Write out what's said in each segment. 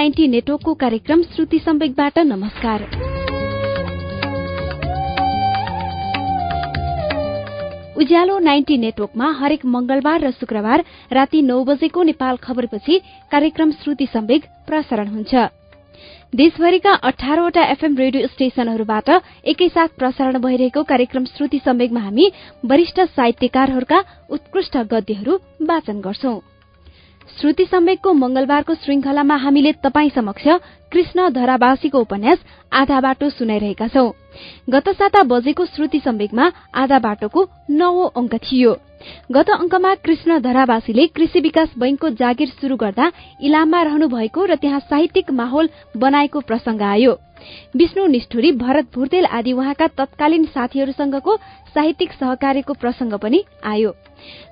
Ninety नेटवर्कको कार्यक्रम श्रुति सम्वेकबाट नमस्कार। उज्यालो नाइन्टी नेटवर्कमा हरेक मंगलबार र शुक्रबार राति नौ बजेको नेपाल खबरपछि कार्यक्रम श्रुति सम्वेक प्रसारण हुन्छ। देशभरिका अठारवटा एफएम रेडियो स्टेशनहरूबाट एकैसाथ प्रसारण भइरहेको कार्यक्रम श्रुति सम्वेकमा हामी वरिष्ठ साहित्यकारहरूका उत्कृष्ट गद्यहरू वाचन गर्छौं। श्रुति सम्वेकको मंगलबारको श्रृंखलामा हामीले तपाई समक्ष कृष्ण धरावासीको उपन्यास आधा बाटो सुनाइरहेका छौं। गत साता बजेको श्रुति सम्वेकमा आधा बाटोको नवौं अंक थियो। गत अंकमा कृष्ण धरावासीले कृषि विकास बैंकको जागिर शुरू गर्दा इलाममा रहनु भएको र त्यहाँ साहित्यिक माहौल बनाएको प्रसंग आयो। विष्णु निष्ठुरी भरत भुर्तेल आदि उहाँका तत्कालीन साथीहरूसँगको साहित्यिक सहकार्यको प्रसंग पनि आयो।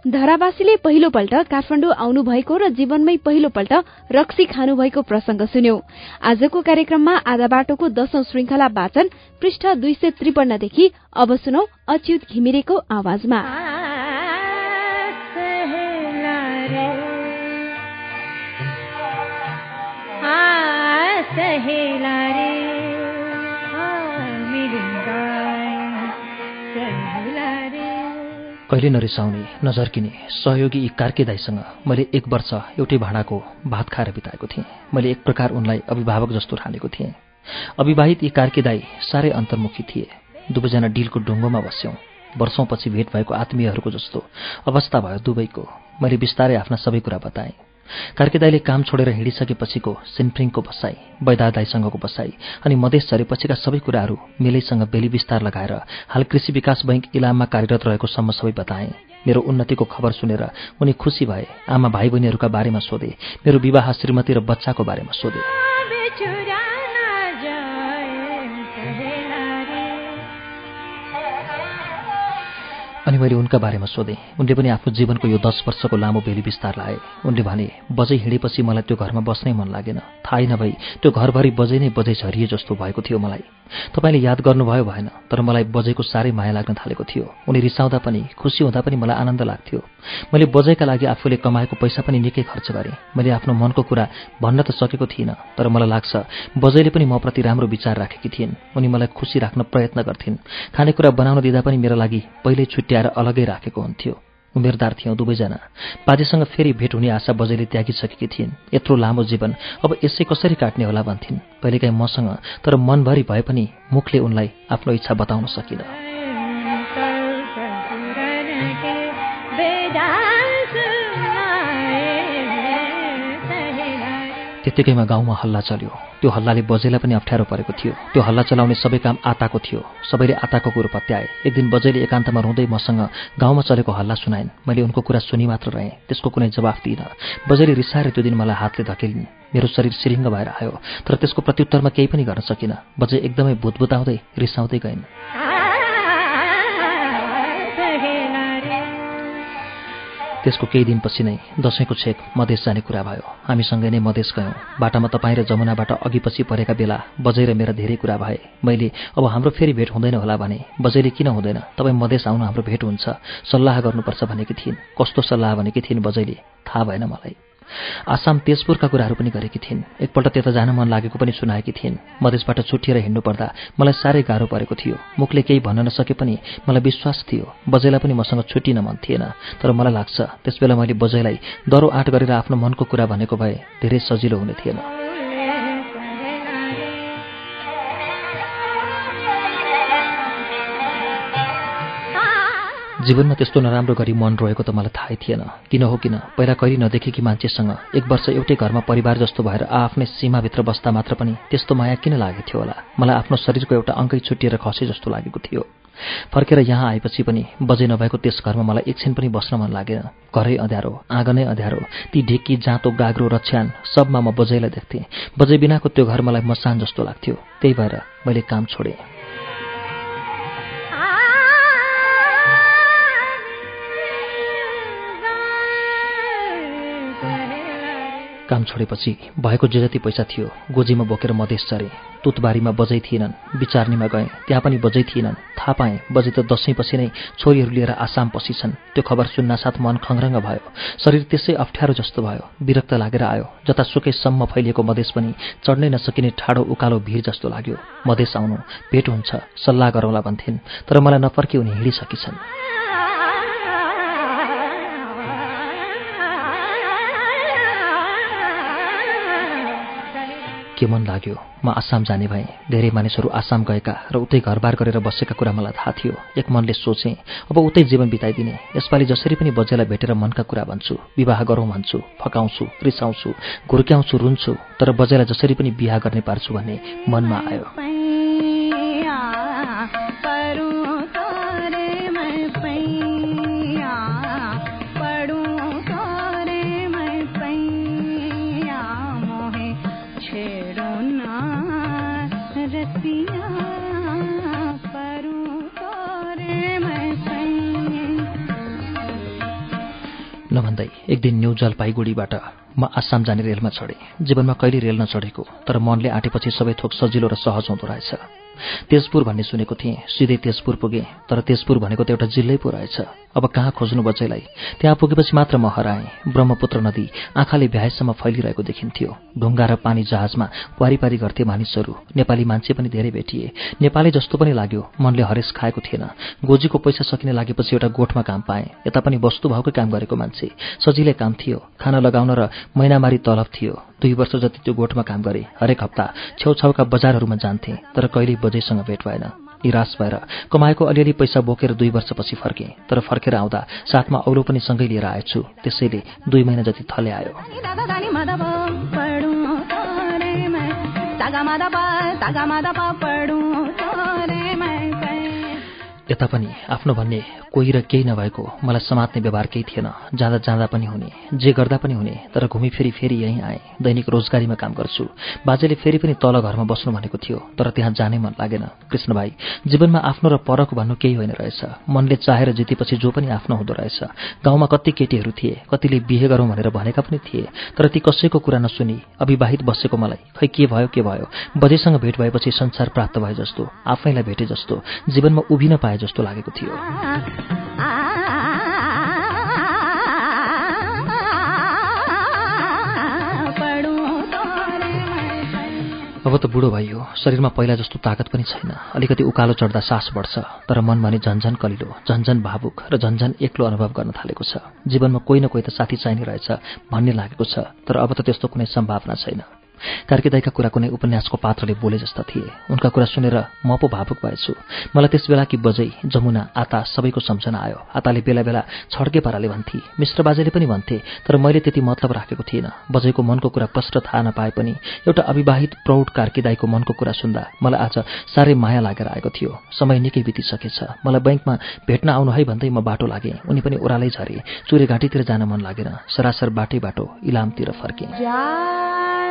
धरावासीले पहिलोपल्ट काठमाडौँ आउनु भएको र जीवनमै पहिलोपल्ट रक्सी खानु भएको प्रसंग सुन्यौं। आजको कार्यक्रममा आधा बाटोको दशौं श्रृंखला वाचन पृष्ठ दुई सय त्रिपन्नदेखि अब सुनौ अच्युत घिमिरेको आवाजमा। कहिले नरिसाउने नझर्किने सहयोगी यी कार्के दाईसँग मैले एक वर्ष एउटै भाँडाको भात खाएर बिताएको थिएँ। मैले एक प्रकार उनलाई अभिभावक जस्तो ठानेको थिएँ। अविवाहित यी कार्के दाई साह्रै अन्तर्मुखी थिए। दुवैजना डिलको ढुङ्गोमा बस्यौँ। वर्षौंपछि भेट भएको आत्मीयहरूको जस्तो अवस्था भयो दुवैको। मैले बिस्तारै आफ्ना सबै कुरा बताएँ। कार्के दाईले काम छोडेर हिँडिसकेपछिको सिन्फ्रिङको बसाई बैदा दाईसँगको बसाई अनि मधेस झरेपछिका सबै कुराहरू मेलैसँग बेली विस्तार लगाएर हाल कृषि विकास बैङ्क इलाममा कार्यरत रहेको सम्म सबै बताए। मेरो उन्नतिको खबर सुनेर उनी खुसी भए आमा भाइ बहिनीहरूका बारेमा सोधे मेरो विवाह श्रीमती र बच्चाको बारेमा सोधे। अनि मैले उनका बारेमा सोधेँ। उनले पनि आफ्नो जीवनको यो दस वर्षको लामो बेली विस्तार लाए। उनले भने बजै हिँडेपछि मलाई त्यो घरमा बस्नै मन लागेन। थाहै नभई त्यो घरभरि बजै नै बजै झरिए जस्तो भएको थियो मलाई। तपाईँले याद गर्नुभयो भएन तर मलाई बजैको साह्रै माया लाग्न थालेको थियो। उनी रिसाउँदा पनि खुसी हुँदा पनि मलाई आनन्द लाग्थ्यो। मैले बजैका लागि आफूले कमाएको पैसा पनि निकै खर्च गरेँ। मैले आफ्नो मनको कुरा भन्न त सकेको थिइनँ तर मलाई लाग्छ बजैले पनि म प्रति राम्रो विचार राखेकी थिइन्। उनी मलाई खुसी राख्न प्रयत्न गर्थिन्। खानेकुरा बनाउन दिँदा पनि मेरा लागि पहिल्यै छुट्याएर अलगै राखेको हुन्थ्यो। उमेरदार थियौँ दुवैजना। बाजेसँग फेरि भेट हुने आशा बजैले त्यागिसकेकी थिइन्। यत्रो लामो जीवन। अब यसै कसरी काट्ने होला भन्थिन्। कहिलेकाहीँ मसँग तर मनभरि भए पनि मुखले उनलाई आफ्नो इच्छा बताउन सकिनँ। त्यत्तिकैमा गाउँमा हल्ला चल्यो। त्यो हल्लाले बजैलाई पनि अप्ठ्यारो परेको थियो। त्यो हल्ला चलाउने सबै काम आताको थियो। सबैले आताको कुरो पत्याए। एक दिन बजैले एकान्तमा रुँदै मसँग गाउँमा चलेको हल्ला सुनाइन्। मैले उनको कुरा सुनि मात्र रहेँ। त्यसको कुनै जवाफ दिइनँ। बजैले रिसाएर त्यो दिन मलाई हातले धकेलिन्। मेरो शरीर सिरिङ्ग भएर आयो। तर त्यसको प्रत्युत्तरमा केही पनि गर्न सकिनँ। बजै एकदमै भुतभुताउँदै रिसाउँदै गइन्। त्यसको केही दिनपछि नै दसैँको छेक मधेस जाने कुरा भयो। हामीसँगै नै मधेस गयौँ। बाटामा तपाईँ र जमुनाबाट अघिपछि परेका बेला बजै र मेरा धेरै कुरा भए। मैले अब हाम्रो फेरि भेट हुँदैन होला भने बजैले किन हुँदैन? तपाईँ मधेस आउनु हाम्रो भेट हुन्छ। सल्लाह गर्नुपर्छ भनेकी थिइन्। कस्तो सल्लाह भनेकी थिइन् बजैले? थाहा भएन मलाई। आसाम तेजपुरका कुराहरू पनि गरेकी थिइन्। एकपल्ट त्यता जान मन लागेको पनि सुनाएकी थिइन्। मधेसबाट छुट्टिएर हिँड्नु पर्दा मलाई साह्रै गाह्रो परेको थियो। मुखले केही भन्न नसके पनि मलाई विश्वास थियो। बजैलाई पनि मसँग छुट्टिन मन थिएन तर मलाई लाग्छ त्यसबेला मैले बजैलाई दरो आँट गरेर आफ्नो मनको कुरा भनेको भए धेरै सजिलो हुने थिएन। जीवनमा त्यस्तो नराम्रो गरी मन रोएको त मलाई थाहै थिएन। किन हो किन? पहिला कहिले नदेखेकी मान्छेसँग? एक वर्ष एउटै घरमा परिवार जस्तो भएर आफ्नै सीमाभित्र बस्दा मात्र पनि त्यस्तो माया किन लागेको थियो होला? मलाई आफ्नो शरीरको एउटा अङ्कै छुट्टिएर खसे जस्तो लागेको थियो। फर्केर यहाँ आएपछि पनि बजे नभएको त्यस घरमा मलाई एकछिन पनि बस्न मन लागेन। घरै अँध्यारो आँगनै अँध्यारो ती ढेकी जाँतो गाग्रो रछ्यान सबमा म बजैलाई देख्थेँ। बजै बिनाको त्यो घर मलाई मसान जस्तो लाग्थ्यो। त्यही भएर मैले काम छोडेँ। काम छोडेपछि भएको जे जति पैसा थियो गोजीमा बोकेर मधेस चरे तुतबारीमा बजै थिएनन् विचार्नीमा गएँ त्यहाँ पनि बजै थिएनन्। थाहा पाएँ बजै त दसैँपछि नै छोरीहरू लिएर आसाम पसिछन् त्यो खबर सुन्नासाथ मन खङ्रङ्ग भयो। शरीर त्यसै अप्ठ्यारो जस्तो भयो। विरक्त लागेर आयो। जतासुकैसम्म फैलिएको मधेस पनि चढ्नै नसकिने ठाडो उकालो भिर जस्तो लाग्यो। मधेस आउनु भेट हुन्छ सल्लाह गरौँला भन्थिन् तर मलाई नफर्के उनी हिँडिसकेछन्। के मन लाग्यो? म आसाम जाने भएँ। धेरै मानिसहरू आसाम गएका र उतै घरबार गरेर बसेका कुरा मलाई थाहा थियो। एक मनले सोचेँ अब उतै जीवन बिताइदिने। यसपालि जसरी पनि बजेलाई भेटेर मनका कुरा भन्छु विवाह गरौँ भन्छु फकाउँछु रिसाउँछु घुर्क्याउँछु रुन्छु तर बजेलाई जसरी पनि बिहा गर्ने पार्छु भन्ने मनमा आयो। नभन्दै एक दिन न्यू जलपाइगुडीबाट म आसाम जाने रेलमा चढेँ। जीवनमा कहिले रेल नचढेको तर मनले आँटेपछि सबै थोक सजिलो र सहज हुँदो रहेछ। तेजपुर भन्ने सुनेको थिएँ सिधै तेजपुर पुगेँ तर तेजपुर भनेको त एउटा जिल्लै पो रहेछ। अब कहाँ खोज्नु बच्चैलाई? त्यहाँ पुगेपछि मात्र म हराएँ। ब्रह्मपुत्र नदी आँखाले भ्याएसम्म फैलिरहेको देखिन्थ्यो। ढुङ्गा र पानी जहाजमा पारिपारी गर्थे मानिसहरू। नेपाली मान्छे पनि धेरै भेटिए। नेपाली जस्तो पनि लाग्यो। मनले हरेस खाएको थिएन। गोजीको पैसा सकिने लागेपछि एउटा गोठमा काम पाएँ। यता पनि वस्तु भाउकै काम गरेको मान्छे। सजिलै काम थियो। खाना लगाउन र महिनामारी तलब थियो। दुई वर्ष जति त्यो गोठमा काम गरे हरेक हप्ता छेउछाउका बजारहरूमा जान्थे। तर कहिल्यै बजैसँग भेट भएन। निराश भएर कमाएको अलिअलि पैसा बोकेर दुई वर्षपछि फर्केँ तर फर्केर आउँदा साथमा औलो पनि सँगै लिएर आएछु त्यसैले दुई महिना जति थले आयो। यता पनि आफ्नो भन्ने कोही र केही नभएको मलाई समात्ने व्यवहार केही थिएन। जाँदा जाँदा पनि हुने जे गर्दा पनि हुने तर घुमिफेरि फेरि यहीँ आएँ दैनिक रोजगारीमा काम गर्छु। बाजेले फेरि पनि तल घरमा बस्नु भनेको थियो तर त्यहाँ जानै मन लागेन। कृष्ण भाइ जीवनमा आफ्नो र परको भन्नु केही होइन रहेछ। मनले चाहेर जितेपछि जो पनि आफ्नो हुँदो रहेछ। गाउँमा कति केटीहरू थिए कतिले बिहे गरौँ भनेर भनेका पनि थिए तर ती कसैको कुरा नसुनी अविवाहित बसेको मलाई। खै के भयो के भयो? बजेसँग भेट भएपछि संसार प्राप्त भए जस्तो आफैलाई भेटे जस्तो जीवनमा उभिन पाए जस्तो। लागेको थियो। अब त बुढो भइयो शरीरमा पहिला जस्तो ताकत पनि छैन। अलिकति उकालो चढ्दा सास बढ्छ तर मन भने झन्झन कलिलो झन्झन भावुक र झन्झन एक्लो अनुभव गर्न थालेको छ। जीवनमा कोही न कोही त साथी चाहिने रहेछ भन्ने लागेको छ तर अब त त्यस्तो कुनै सम्भावना छैन। कार्कीदाईका कुरा कुनै उपन्यासको पात्रले बोले जस्ता थिए। उनका कुरा सुनेर म पो भावुक भएछु। मलाई त्यस बेला कि बजै जमुना आता सबैको सम्झना आयो। आताले बेला बेला छड्के पाराले भन्थे। मिश्र बाजेले पनि भन्थे तर मैले त्यति मतलब राखेको थिइनँ। बजैको मनको कुरा प्रष्ट थाहा नपाए पनि एउटा अविवाहित प्रौढ कार्कीदाईको मनको कुरा सुन्दा मलाई आज साह्रै माया लागेर आएको थियो। समय निकै बितिसकेछ। मलाई बैङ्कमा भेट्न आउनु है भन्दै म बाटो लागेँ। उनी पनि ओह्रालै झरे। चुरे घाँटीतिर जान मन लागेन। सरासर बाटै बाटो इलामतिर फर्केँ।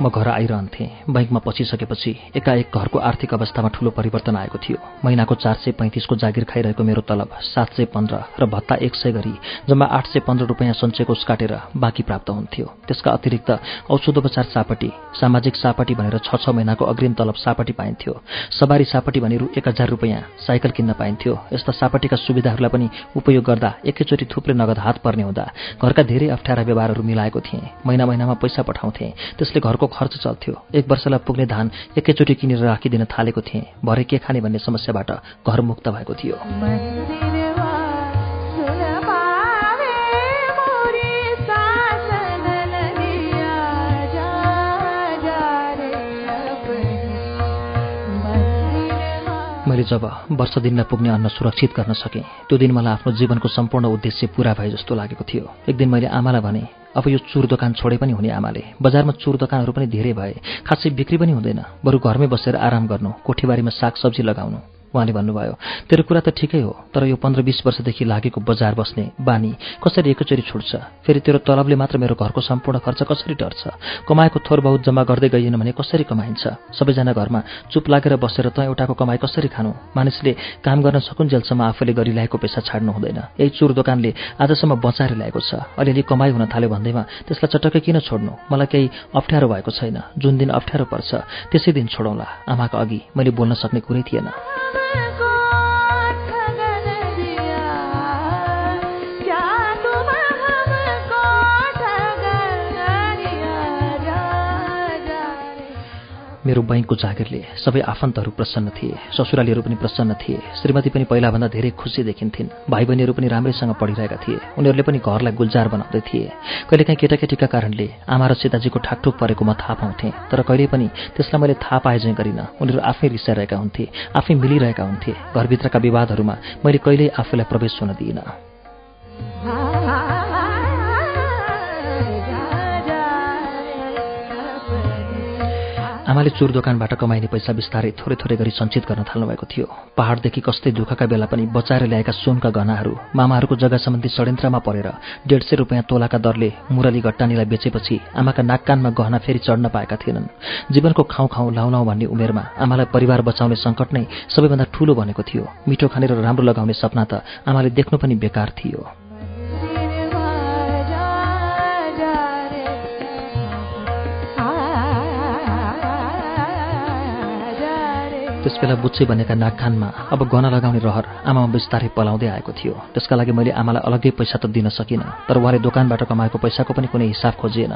म घर आइरहन्थेँ। बैङ्कमा पसिसकेपछि एकाएक घरको आर्थिक अवस्थामा ठूलो परिवर्तन आएको थियो। महिनाको चार सय पैँतिसको जागिर खाइरहेको मेरो तलब सात सय पन्ध्र र भत्ता एक सय गरी जम्मा आठ सय पन्ध्र रुपियाँ सञ्चयकोष काटेर बाँकी प्राप्त हुन्थ्यो। त्यसका अतिरिक्त औषधोपचार सापटी सामाजिक सापटी भनेर छ छ महिनाको अग्रिम तलब सापटी पाइन्थ्यो। सवारी सापटी भने रु एक हजार रुपियाँ साइकल किन्न पाइन्थ्यो। यस्ता सापटीका सुविधाहरूलाई पनि उपयोग गर्दा एकैचोटि थुप्रै नगद हात पर्ने हुँदा घरका धेरै अप्ठ्यारा व्यवहारहरू मिलाएको थिएँ। महिना महिनामा पैसा पठाउँथेँ। त्यसले घरको खर्च चल्थ्यो। एक वर्षलाई पुग्ने धान एकैचोटि किनेर राखिदिन थालेको थिएँ। भरे के खाने भन्ने समस्याबाट घर मुक्त भएको थियो। मैले जब वर्ष दिनमा पुग्ने अन्न सुरक्षित गर्न सकेँ त्यो दिन मलाई आफ्नो जीवनको सम्पूर्ण उद्देश्य पूरा भए जस्तो लागेको थियो। एक दिन मैले आमालाई भने अब यो चुर दोकान छोडे पनि हुने आमाले। बजारमा चुर दोकानहरू पनि धेरै भए। खासै बिक्री पनि हुँदैन। बरु घरमै बसेर आराम गर्नु कोठीबारीमा सागसब्जी लगाउनु। उहाँले भन्नुभयो तेरो कुरा त ठिकै हो तर यो पन्ध्र बिस वर्षदेखि लागेको बजार बस्ने बानी कसरी एकैचोटि छुट्छ? फेरि तेरो तलबले मात्र मेरो घरको सम्पूर्ण खर्च कसरी टर्छ? कमाएको थोर बहुत जम्मा गर्दै गइएन भने कसरी कमाइन्छ? सबैजना घरमा चुप लागेर बसेर त एउटाको कमाई कसरी खानु? मानिसले काम गर्न सकुन्जेलसम्म आफूले गरिरहेको पैसा छाड्नु हुँदैन। यही चुर दोकानले आजसम्म बचाएर ल्याएको छ। अलिअलि कमाई हुन थाल्यो भन्दैमा त्यसलाई चटक्कै किन छोड्नु? मलाई केही अप्ठ्यारो भएको छैन। जुन दिन अप्ठ्यारो पर्छ त्यसै दिन छोडौँला। आमाका अघि मैले बोल्न सक्ने कुरै थिएन। fuego. मेरो बैङ्कको जागिरले सबै आफन्तहरू प्रसन्न थिए ससुरालीहरू पनि प्रसन्न थिए श्रीमती पनि पहिलाभन्दा धेरै खुसी देखिन्थिन् भाइ बहिनीहरू पनि राम्रैसँग पढिरहेका थिए उनीहरूले पनि घरलाई गुल्जार बनाउँदै थिए। कहिलेकाहीँ केटाकेटीका कारणले आमा र सीताजीको ठाकठुक परेको म थाहा पाउँथेँ तर कहिले पनि त्यसलाई मैले थाहा पाए चाहिँ गरिनँ। उनीहरू आफै रिसाइरहेका हुन्थे आफै मिलिरहेका हुन्थे। घरभित्रका विवादहरूमा मैले कहिल्यै आफूलाई प्रवेश हुन दिइनँ। आमाले चुर दोकानबाट कमाइने पैसा बिस्तारै थोरै थोरै गरी सञ्चित गर्न थाल्नुभएको थियो। पहाडदेखि कस्तै दुःखका बेला पनि बचाएर ल्याएका सुनका गहनाहरू मामाहरूको जग्गा सम्बन्धी षड्यन्त्रमा परेर डेढ सय रुपियाँ तोलाका दरले मुरली घट्टानीलाई बेचेपछि आमाका नाककानमा गहना फेरि चढ्न पाएका थिएनन्। जीवनको खाउँ खाउँ लाउँ लाउँ भन्ने उमेरमा आमालाई परिवार बचाउने सङ्कट नै सबैभन्दा ठूलो भनेको थियो। मिठो खाने र राम्रो लगाउने सपना त आमाले देख्नु पनि बेकार थियो। त्यसबेला बुच्चे बनेका नागखानमा अब गहना लगाउने रहर आमामा बिस्तारै पलाउँदै आएको थियो। त्यसका लागि मैले आमालाई अलग्गै पैसा त दिन सकिनँ तर उहाँले दोकानबाट कमाएको पैसाको पनि कुनै हिसाब खोजिएन।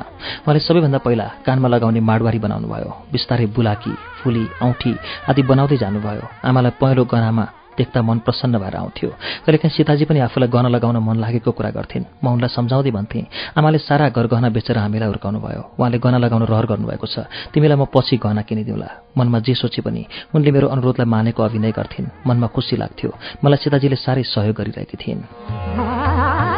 उहाँले सबैभन्दा पहिला कानमा लगाउने माडवारी बनाउनु भयो बिस्तारै बुलाकी फुली औँठी आदि बनाउँदै जानुभयो। आमालाई पहेँलो गहनामा देख्दा मन प्रसन्न भएर आउँथ्यो। कहिलेकाहीँ सीताजी पनि आफूलाई गहना लगाउन मन लागेको कुरा गर्थिन्। म उनलाई सम्झाउँदै भन्थेँ आमाले सारा घर गहना बेचेर हामीलाई हुर्काउनु भयो उहाँले गहना लगाउन रहर गर्नुभएको छ। तिमीलाई म पछि गहना किनिदिउँला। मनमा जे सोचे पनि उनले मेरो अनुरोधलाई मानेको अभिनय गर्थिन्। मनमा खुसी लाग्थ्यो। मलाई सीताजीले साह्रै सहयोग गरिरहेकी थिइन्।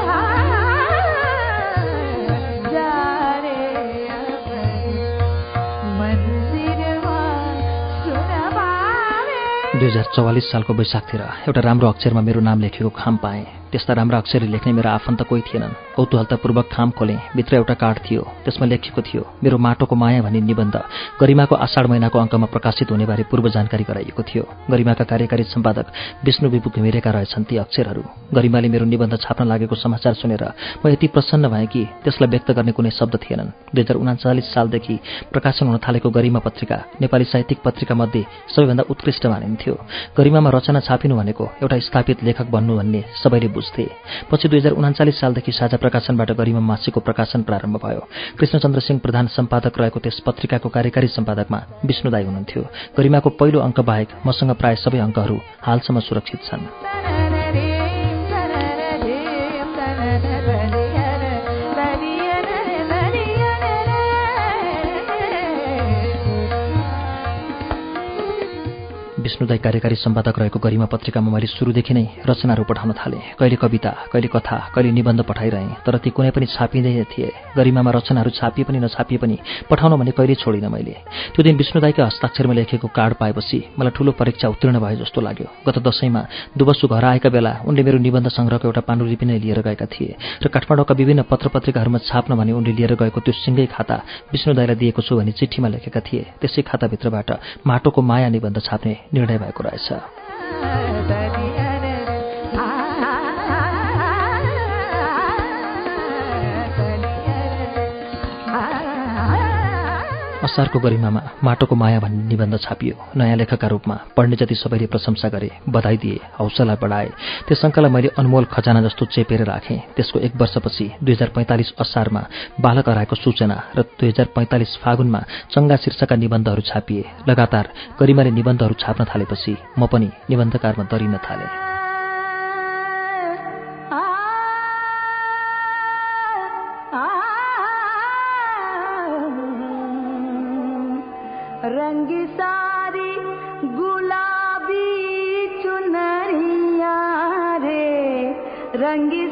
दुई हजार चौवालिस सालको वैशाखतिर एउटा राम्रो अक्षरमा मेरो नाम लेखेको खाम पाएँ। त्यस्ता राम्रा अक्षरले लेख्ने मेरो आफन्त कोही थिएनन्। कौतूहलतापूर्वक खाम खोलेँ भित्र एउटा कार्ड थियो त्यसमा लेखिएको थियो मेरो माटोको माया भन्ने निबन्ध। गरिमाको आषाढ महिनाको अङ्कमा प्रकाशित हुनेबारे पूर्व जानकारी गराइएको थियो। गरिमाका कार्यकारी सम्पादक विष्णु विपु घिमिरेका रहेछन् ती अक्षरहरू। गरिमाले मेरो निबन्ध छाप्न लागेको समाचार सुनेर म यति प्रसन्न भएँ कि त्यसलाई व्यक्त गर्ने कुनै शब्द थिएनन्। दुई हजार उनाचालिस सालदेखि प्रकाशन हुन थालेको गरिमा पत्रिका नेपाली साहित्यिक पत्रिका मध्ये सबैभन्दा उत्कृष्ट मानिन्थ्यो। गरिमामा रचना छापिनु भनेको एउटा स्थापित लेखक बन्नु भन्ने सबैले बुझ्थे पछि दुई हजार उनाचालिस सालदेखि साझा प्रकाशनबाट गरिमा मासिकको प्रकाशन प्रारम्भ भयो। कृष्णचन्द्र सिंह प्रधान सम्पादक रहेको त्यस पत्रिकाको कार्यकारी सम्पादकमा विष्णुदाई हुनुहुन्थ्यो। गरिमाको पहिलो अङ्क बाहेक मसँग प्राय सबै अङ्कहरू हालसम्म सुरक्षित छन्। विष्णुदाई कार्यकारी सम्पादक रहेको गरिमा पत्रिकामा मैले सुरुदेखि नै रचनाहरू पठाउन थालेँ। कहिले कविता कहिले कथा कहिले निबन्ध पठाइरहेँ तर ती कुनै पनि छापिँदै थिए। गरिमामा रचनाहरू छापिए पनि नछापिए पनि पठाउन भने कहिले छोडिनँ मैले। त्यो दिन विष्णुदाईका हस्ताक्षरमा लेखेको कार्ड पाएपछि मलाई ठुलो परीक्षा उत्तीर्ण भए जस्तो लाग्यो। गत दशैंमा दुबसु घर आएका बेला उनले मेरो निबन्ध सङ्ग्रहको एउटा पाण्डुलिपि नै लिएर गएका थिए र काठमाडौँका विभिन्न पत्र पत्रिकाहरूमा छाप्न भने उनले लिएर गएको त्यो सिङ्गै खाता विष्णुदाईलाई दिएको छु भनी चिठीमा लेखेका थिए। त्यसै खाताभित्रबाट माटोको माया निबन्ध छाप्ने निर्णय भएको रहेछ। असारको गरिमामा माटोको माया भन्ने निबन्ध छापियो। नयाँ लेखकका रूपमा पढ्ने जति सबैले प्रशंसा गरे बधाई दिए हौसला बढाए। त्यस अङ्कलाई मैले अनमोल खजाना जस्तो चेपेर राखेँ। त्यसको एक वर्षपछि दुई हजार पैँतालिस असारमा बालक हराएको सूचना र दुई हजार पैँतालिस फागुनमा चङ्गा शीर्षका निबन्धहरू छापिए। लगातार गरिमाले निबन्धहरू छाप्न थालेपछि म पनि निबन्धकारमा दरिन थालेँ। தங்கி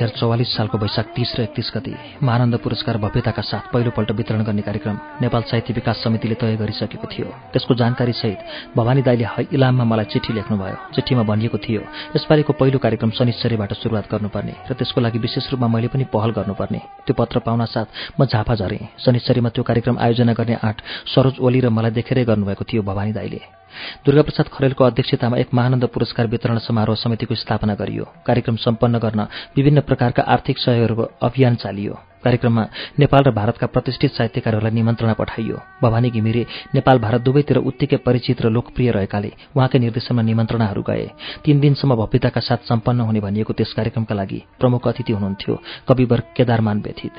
हजार चौवालिस सालको वैशाख तिस र एकतिस गति महानन्द पुरस्कार भव्यताका साथ पहिलोपल्ट वितरण गर्ने कार्यक्रम नेपाल साहित्य विकास समितिले तय गरिसकेको थियो। त्यसको जानकारी सहित भवानी दाईले इलाममा मलाई चिठी लेख्नुभयो। चिठीमा भनिएको थियो यसपालिको पहिलो कार्यक्रम शनिश्चरीबाट सुरुवात गर्नुपर्ने र त्यसको लागि विशेष रूपमा मैले पनि पहल गर्नुपर्ने। त्यो पत्र पाउन साथ म झापा झरेँ। शनिश्चरीमा त्यो कार्यक्रम आयोजना गर्ने आँट सरोज ओली र मलाई देखेरै गर्नुभएको थियो भवानी दाईले। दुर्गाप्रसाद खरेलको अध्यक्षतामा एक महानन्द पुरस्कार वितरण समारोह समितिको स्थापना गरियो। कार्यक्रम सम्पन्न गर्न विभिन्न प्रकारका आर्थिक सहयोगको अभियान चालियो। कार्यक्रममा नेपाल र भारतका प्रतिष्ठित साहित्यकारहरूलाई निमन्त्रणा पठाइयो। भवानी घिमिरे नेपाल भारत दुवैतिर उत्तिकै परिचित र लोकप्रिय रहेकाले उहाँकै निर्देशनमा निमन्त्रणाहरू गए। तीन दिनसम्म भव्यताका साथ सम्पन्न हुने भनिएको त्यस कार्यक्रमका लागि प्रमुख अतिथि हुनुहुन्थ्यो। कविवर केदारमान व्यथित।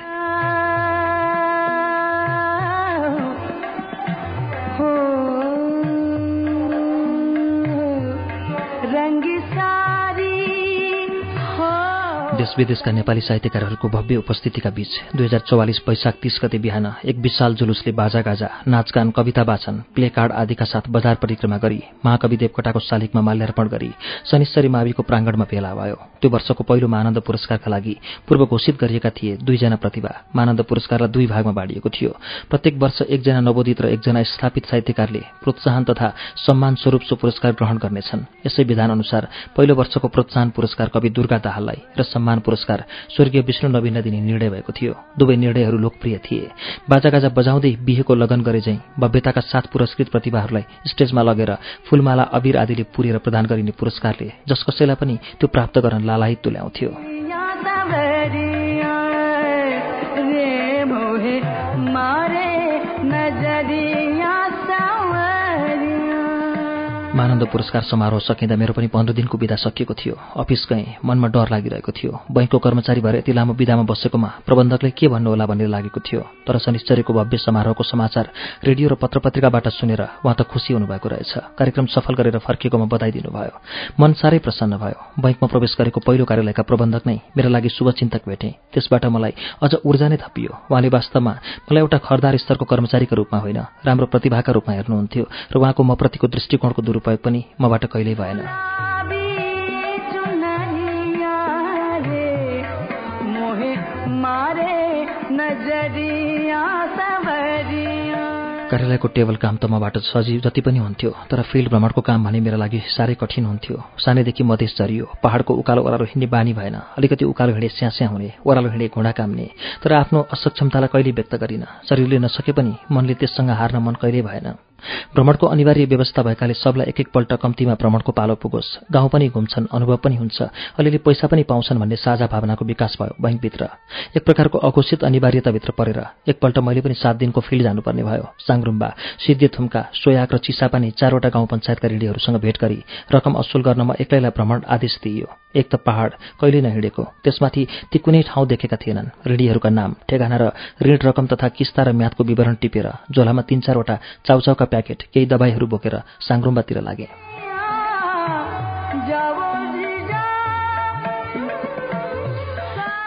देश विदेशका नेपाली साहित्यकारहरूको भव्य उपस्थितिका बीच दुई हजार चौवालिस वैशाख तीस गते बिहान एक विशाल जुलुसले बाजागाजा नाचगान कविता वाचन प्ले कार्ड आदिका साथ बजार परिक्रमा गरी महाकवि देवकोटाको शालिगमा माल्यार्पण गरी शनिश्चरी माविको प्राङ्गणमा भेला भयो। त्यो वर्षको पहिलो मानन्द पुरस्कारका लागि पूर्व घोषित गरिएका थिए दुईजना प्रतिभा। मानन्द पुरस्कारलाई दुई भागमा बाँडिएको थियो। प्रत्येक वर्ष एकजना नवोदित र एकजना स्थापित साहित्यकारले प्रोत्साहन तथा सम्मान स्वरूप सो पुरस्कार ग्रहण गर्नेछन्। यसै विधान अनुसार पहिलो वर्षको प्रोत्साहन पुरस्कार कवि दुर्गा दाहाललाई र सम्मान सम्मान पुरस्कार स्वर्गीय विष्णु नवीन दिने निर्णय भएको थियो। दुवै निर्णयहरू लोकप्रिय थिए। बाजागाजा बजाउँदै बिहेको लगन गरे झैँ भव्यताका साथ पुरस्कृत प्रतिभाहरूलाई स्टेजमा लगेर फुलमाला अबिर आदिले पुरेर प्रदान गरिने पुरस्कारले जस कसैलाई पनि त्यो प्राप्त गर्न लालाहित तुल्याउँथ्यो। मानन्द पुरस्कार समारोह सकिँदा मेरो पनि पन्ध्र दिनको विदा सकिएको थियो। अफिस गएँ मनमा डर लागिरहेको थियो। बैङ्कको कर्मचारी भएर यति लामो विदामा बसेकोमा प्रबन्धकले के भन्नु होला भनेर लागेको थियो। तर शनिश्चरीको भव्य समारोहको समाचार रेडियो र पत्रपत्रिकाबाट सुनेर उहाँ त खुसी हुनुभएको रहेछ। कार्यक्रम सफल गरेर फर्किएकोमा बधाई दिनुभयो मन साह्रै प्रसन्न भयो। बैङ्कमा प्रवेश गरेको पहिलो कार्यालयका प्रबन्धक नै मेरो लागि शुभचिन्तक भेटे। त्यसबाट मलाई अझ ऊर्जा नै थपियो। उहाँले वास्तवमा मलाई एउटा खरदार स्तरको कर्मचारीको रूपमा होइन राम्रो प्रतिभाका रूपमा हेर्नुहुन्थ्यो र उहाँको म प्रतिको दृष्टिकोणको दुरूपयोग उपयोग पनि मबाट कहिल्यै भएन। कार्यालयको टेबल काम त मबाट सजीव जति पनि हुन्थ्यो तर फिल्ड भ्रमणको काम भने मेरो लागि साह्रै कठिन हुन्थ्यो। सानैदेखि मधेस झरियो पहाडको उकालो ओह्रालो हिँड्ने बानी भएन अलिकति उकालो हिँडे स्यास्या हुने ओह्रालो हिँडे घुँडा काम्ने तर आफ्नो असक्षमतालाई कहिले व्यक्त गरिन। शरीरले नसके पनि मनले त्यससँग हार्न मन कहिल्यै भएन। भ्रमणको अनिवार्य व्यवस्था भएकाले सबलाई एक एकपल्ट कम्तीमा भ्रमणको पालो पुगोस्। गाउँ पनि घुम्छन् अनुभव पनि हुन्छ। अलिअलि पैसा पनि पाउँछन् भन्ने साझा भावनाको विकास भयो बैङ्कभित्र। एक प्रकारको अघोषित अनिवार्यताभित्र परेर एकपल्ट मैले पनि सात दिनको फिल्ड जानुपर्ने भयो। साङरुम्बा सिद्धेथुम्का सोयाक र चिसापानी चारवटा गाउँ पञ्चायतका ऋणीहरूसँग भेट गरी रकम असुल गर्न म एक्लैलाई भ्रमण आदेश दिइयो। एक त पहाड कहिले नहिँडेको। त्यसमाथि ती कुनै ठाउँ देखेका थिएनन्। ऋणीहरूका नाम ठेगाना र ऋण रकम तथा किस्ता र म्यादको विवरण टिपेर झोलामा तीन चारवटा चाउचाउका प्याकेट केही दबाईहरू बोकेर साङरुम्बातिर लागे।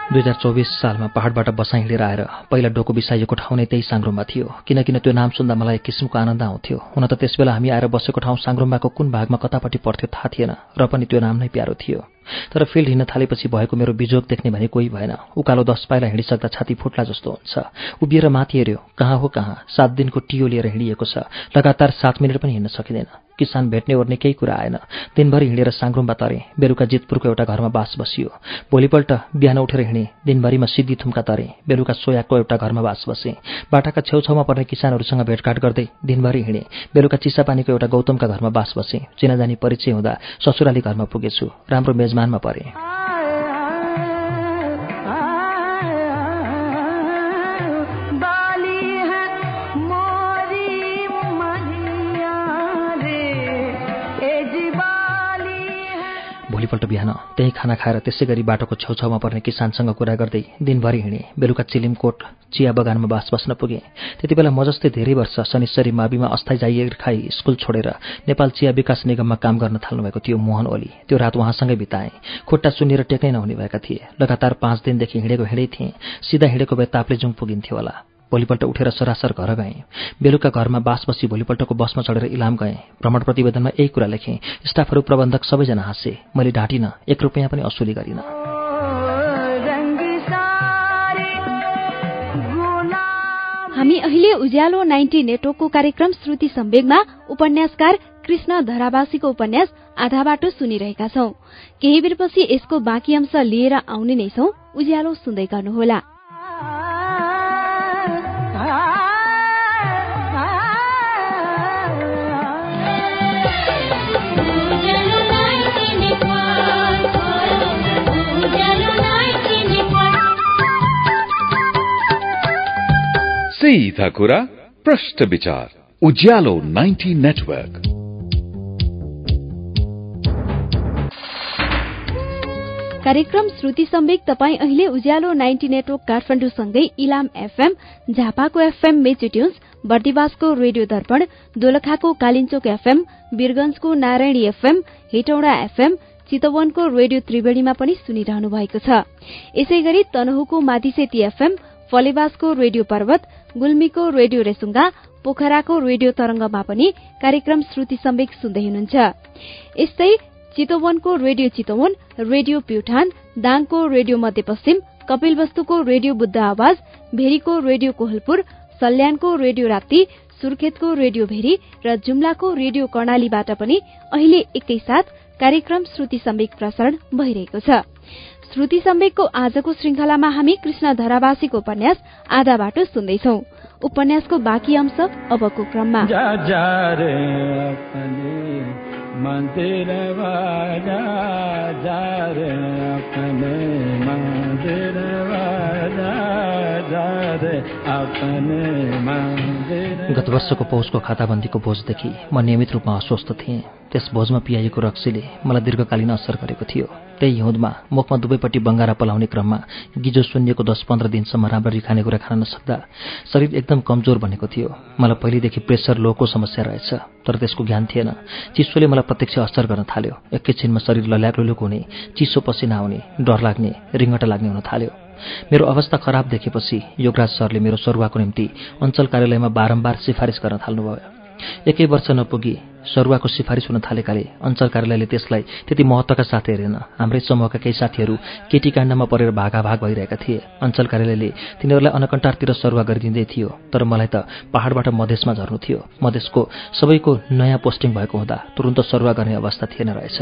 दुई हजार चौबिस सालमा पहाडबाट बसाइ हिँडेर आएर पहिला डोको बिसाइएको ठाउँ नै त्यही साङ्रुममा थियो। किनकिन त्यो नाम सुन्दा मलाई एक किसिमको आनन्द आउँथ्यो। हुन त त्यसबेला हामी आएर बसेको ठाउँ साङ्रुम्बाको कुन भागमा कतापट्टि पर्थ्यो थाहा थिएन र पनि त्यो नाम नै प्यारो थियो। तर फिल्ड हिँड्न थालेपछि भएको मेरो बिजोग देख्ने भने कोही भएन। उकालो दस पाइला हिँडिसक्दा छाती फुट्ला जस्तो हुन्छ। उभिएर माथि हेऱ्यो कहाँ हो कहाँ? सात दिनको टियो लिएर हिँडिएको छ। लगातार सात मिनट पनि हिँड्न सकिँदैन। किसान भेट्ने ओर्ने केही कुरा आएन। दिनभरि हिँडेर साङ्रुम्बा तरे। बेलुका जितपुरको एउटा घरमा बास बसियो। भोलिपल्ट बिहान उठेर हिँडेँ। दिनभरिमा सिद्धि थुम्का तरे। बेलुका सोयाको एउटा घरमा बास बसेँ। बाटाका छेउछाउमा पर्ने किसानहरूसँग भेटघाट गर्दै दिनभरि हिँडेँ। बेलुका चिसापानीको एउटा गौतमका घरमा बास बसेँ। चिनाजानी परिचय हुँदा ससुराली घरमा पुगेछु। राम्रो मेजमानमा परेँ। भोलिपल्ट बिहान त्यही खाना खाएर त्यसै गरी बाटोको छेउछाउमा पर्ने किसानसँग कुरा गर्दै दिनभरि हिँडेँ। बेलुका चिलिमकोट चिया बगानमा बास बस्न पुगेँ। त्यति बेला म जस्तै धेरै वर्ष शनिश्चरी माविमा अस्थायी जाइएर खाई स्कुल छोडेर नेपाल चिया विकास निगममा काम गर्न थाल्नुभएको थियो मोहन ओली। त्यो रात उहाँसँगै बिताएँ। खुट्टा सुन्नेर टेक्नै नहुने भएका थिए। लगातार पाँच दिनदेखि हिँडेको हिँडै थिएँ। सिधा हिँडेको भए ताप्लेजुङ पुगिन्थ्यो होला। भोलिपल्ट उठेर सरासर घर गएँ। बेलुका घरमा बास बसी भोलिपल्टको बसमा चढेर इलाम गए। भ्रमण प्रतिवेदनमा यही कुरा लेखे। स्टाफहरू प्रबन्धक सबैजना हाँसे मैले ढाँटिनँ एक रुपियाँ पनि असुली गरिनँ। हामी अहिले उज्यालो नाइन्टी नेटवर्कको कार्यक्रम श्रुति सम्वेगमा उपन्यासकार कृष्ण धरावासीको उपन्यास आधा बाटो सुनिरहेका छौ। केही बेरपछि यसको बाँकी अंश लिएर आउने नै छौ। उज्यालो सुन्दै गर्नुहोला। कुरा प्रश्न विचार उज्यालो 90 नेटवर्क कार्यक्रम श्रुति सम्वेक तपाईँ अहिले उज्यालो नाइन्टी नेटवर्क काठमाडौँसँगै इलाम एफएम झापाको एफएम मेचिट्युन्स बर्दिवासको रेडियो दर्पण दोलखाको कालिचोक एफएम वीरगंजको नारायणी एफएम हेटौडा एफएम चितवनको रेडियो त्रिवेणीमा पनि सुनिरहनु भएको छ। यसै गरी तनहुको माधिसेती एफएम फलेवासको रेडियो पर्वत गुल्मीको रेडियो रेसुङ्गा पोखराको रेडियो तरंगमा पनि कार्यक्रम श्रुति सम्वेक सुन्दै हुनुहुन्छ। यस्तै चितवनको रेडियो चितवन रेडियो प्युठान दाङको रेडियो मध्यपश्चिम कपिलवस्तुको रेडियो बुद्ध आवाज भेरीको रेडियो कोहलपुर सल्यानको रेडियो राप्ती सुर्खेतको रेडियो भेरी र जुम्लाको रेडियो कर्णालीबाट पनि अहिले एकैसाथ कार्यक्रम श्रुति सम्वेक प्रसारण भइरहेको छ। श्रुति सम्वेकको आजको श्रृंखलामा हामी कृष्ण धरावासीको उपन्यास आधा बाटो सुन्दैछौ। उपन्यासको बाँकी अंश अबको क्रममा। जा जा गत वर्षको पौषको खाताबन्दीको बोझदेखि म नियमित रूपमा अस्वस्थ थिएँ। त्यस भोजमा पियाइएको रक्सीले मलाई दीर्घकालीन असर गरेको थियो। त्यही हिउँदमा मुखमा दुवैपट्टि बङ्गारा पलाउने क्रममा गिजो सुन्निएको दस पन्ध्र दिनसम्म राम्ररी खानेकुरा खान नसक्दा शरीर एकदम कमजोर बनेको थियो। मलाई पहिलेदेखि प्रेसर लोको समस्या रहेछ तर त्यसको ज्ञान थिएन। चिसोले मलाई प्रत्यक्ष असर गर्न थाल्यो। एकैछिनमा शरीर लल्याक लुलुक हुने चिसो पसिना आउने डर लाग्ने रिङ्गटा लाग्ने हुन थाल्यो। मेरो अवस्था खराब देखेपछि योगराज सरले मेरो सरुवाको निम्ति अञ्चल कार्यालयमा बारम्बार सिफारिस गर्न थाल्नुभयो। एकै वर्ष नपुगी सरुवाको सिफारिस हुन थालेकाले अञ्चल कार्यालयले त्यसलाई त्यति महत्त्वका साथ हेरेन। हाम्रै समूहका केही साथीहरू केटी काण्डमा परेर भागाभाग भइरहेका थिए। अञ्चल कार्यालयले तिनीहरूलाई अनकन्टारतिर सरुवा गरिदिँदै थियो तर मलाई त पहाडबाट मधेसमा झर्नु थियो। मधेसको सबैको नयाँ पोस्टिङ भएको हुँदा तुरन्त सरुवा गर्ने अवस्था थिएन रहेछ।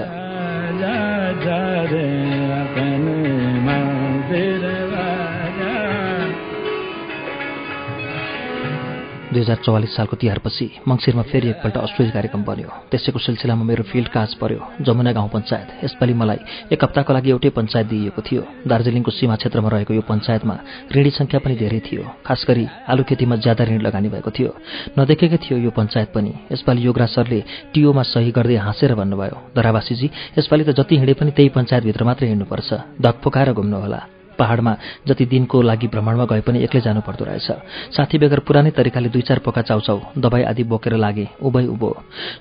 दुई हजार चौवालिस सालको तिहारपछि मङ्सिरमा फेरि एकपल्ट अश्वेज कार्यक्रम बन्यो। त्यसैको सिलसिलामा मेरो फिल्ड काज पर्यो जमुना गाउँ पञ्चायत। यसपालि मलाई एक हप्ताको लागि एउटै पञ्चायत दिइएको थियो। दार्जिलिङको सीमा क्षेत्रमा रहेको यो पञ्चायतमा ऋणी सङ्ख्या पनि धेरै थियो। खास गरी आलु खेतीमा ज्यादा ऋण लगानी भएको थियो। नदेखेकै थियो यो पञ्चायत पनि। यसपालि योगराज सरले टिओमा सही गर्दै हाँसेर भन्नुभयो धरावासीजी यसपालि त जति हिँडे पनि त्यही पञ्चायतभित्र मात्रै हिँड्नुपर्छ। धक फुकाएर घुम्नुहोला। पहाडमा जति दिनको लागि भ्रमणमा गए पनि एक्लै जानु पर्दो रहेछ। साथी बेगर पुरानै तरिकाले दुई चार पोका चाउचाउ दबाई आदि बोकेर लागे उभै उभो।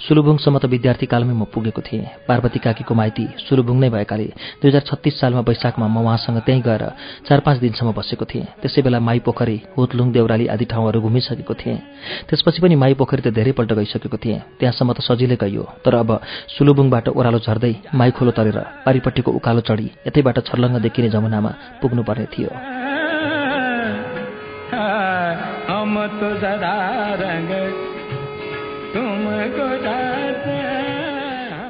सुलुभुङसम्म त विद्यार्थी कालमै म पुगेको थिएँ। पार्वती काकीको माइती सुलुभुङ नै भएकाले दुई हजार छत्तिस सालमा वैशाखमा म उहाँसँग त्यहीँ गएर चार पाँच दिनसम्म बसेको थिएँ। त्यसै बेला माई पोखरी हुतलुङ देउराली आदि ठाउँहरू घुमिसकेको थिएँ। त्यसपछि पनि माई पोखरी त धेरैपल्ट गइसकेको थिएँ। त्यहाँसम्म त सजिलै गइयो। तर अब सुलुबुङबाट ओह्रालो झर्दै माई खोलो तरेर पारिपट्टिको उकालो चढी यतैबाट छर्लङ्ग देखिने जमुनामा पुग्नुपर्ने थियो।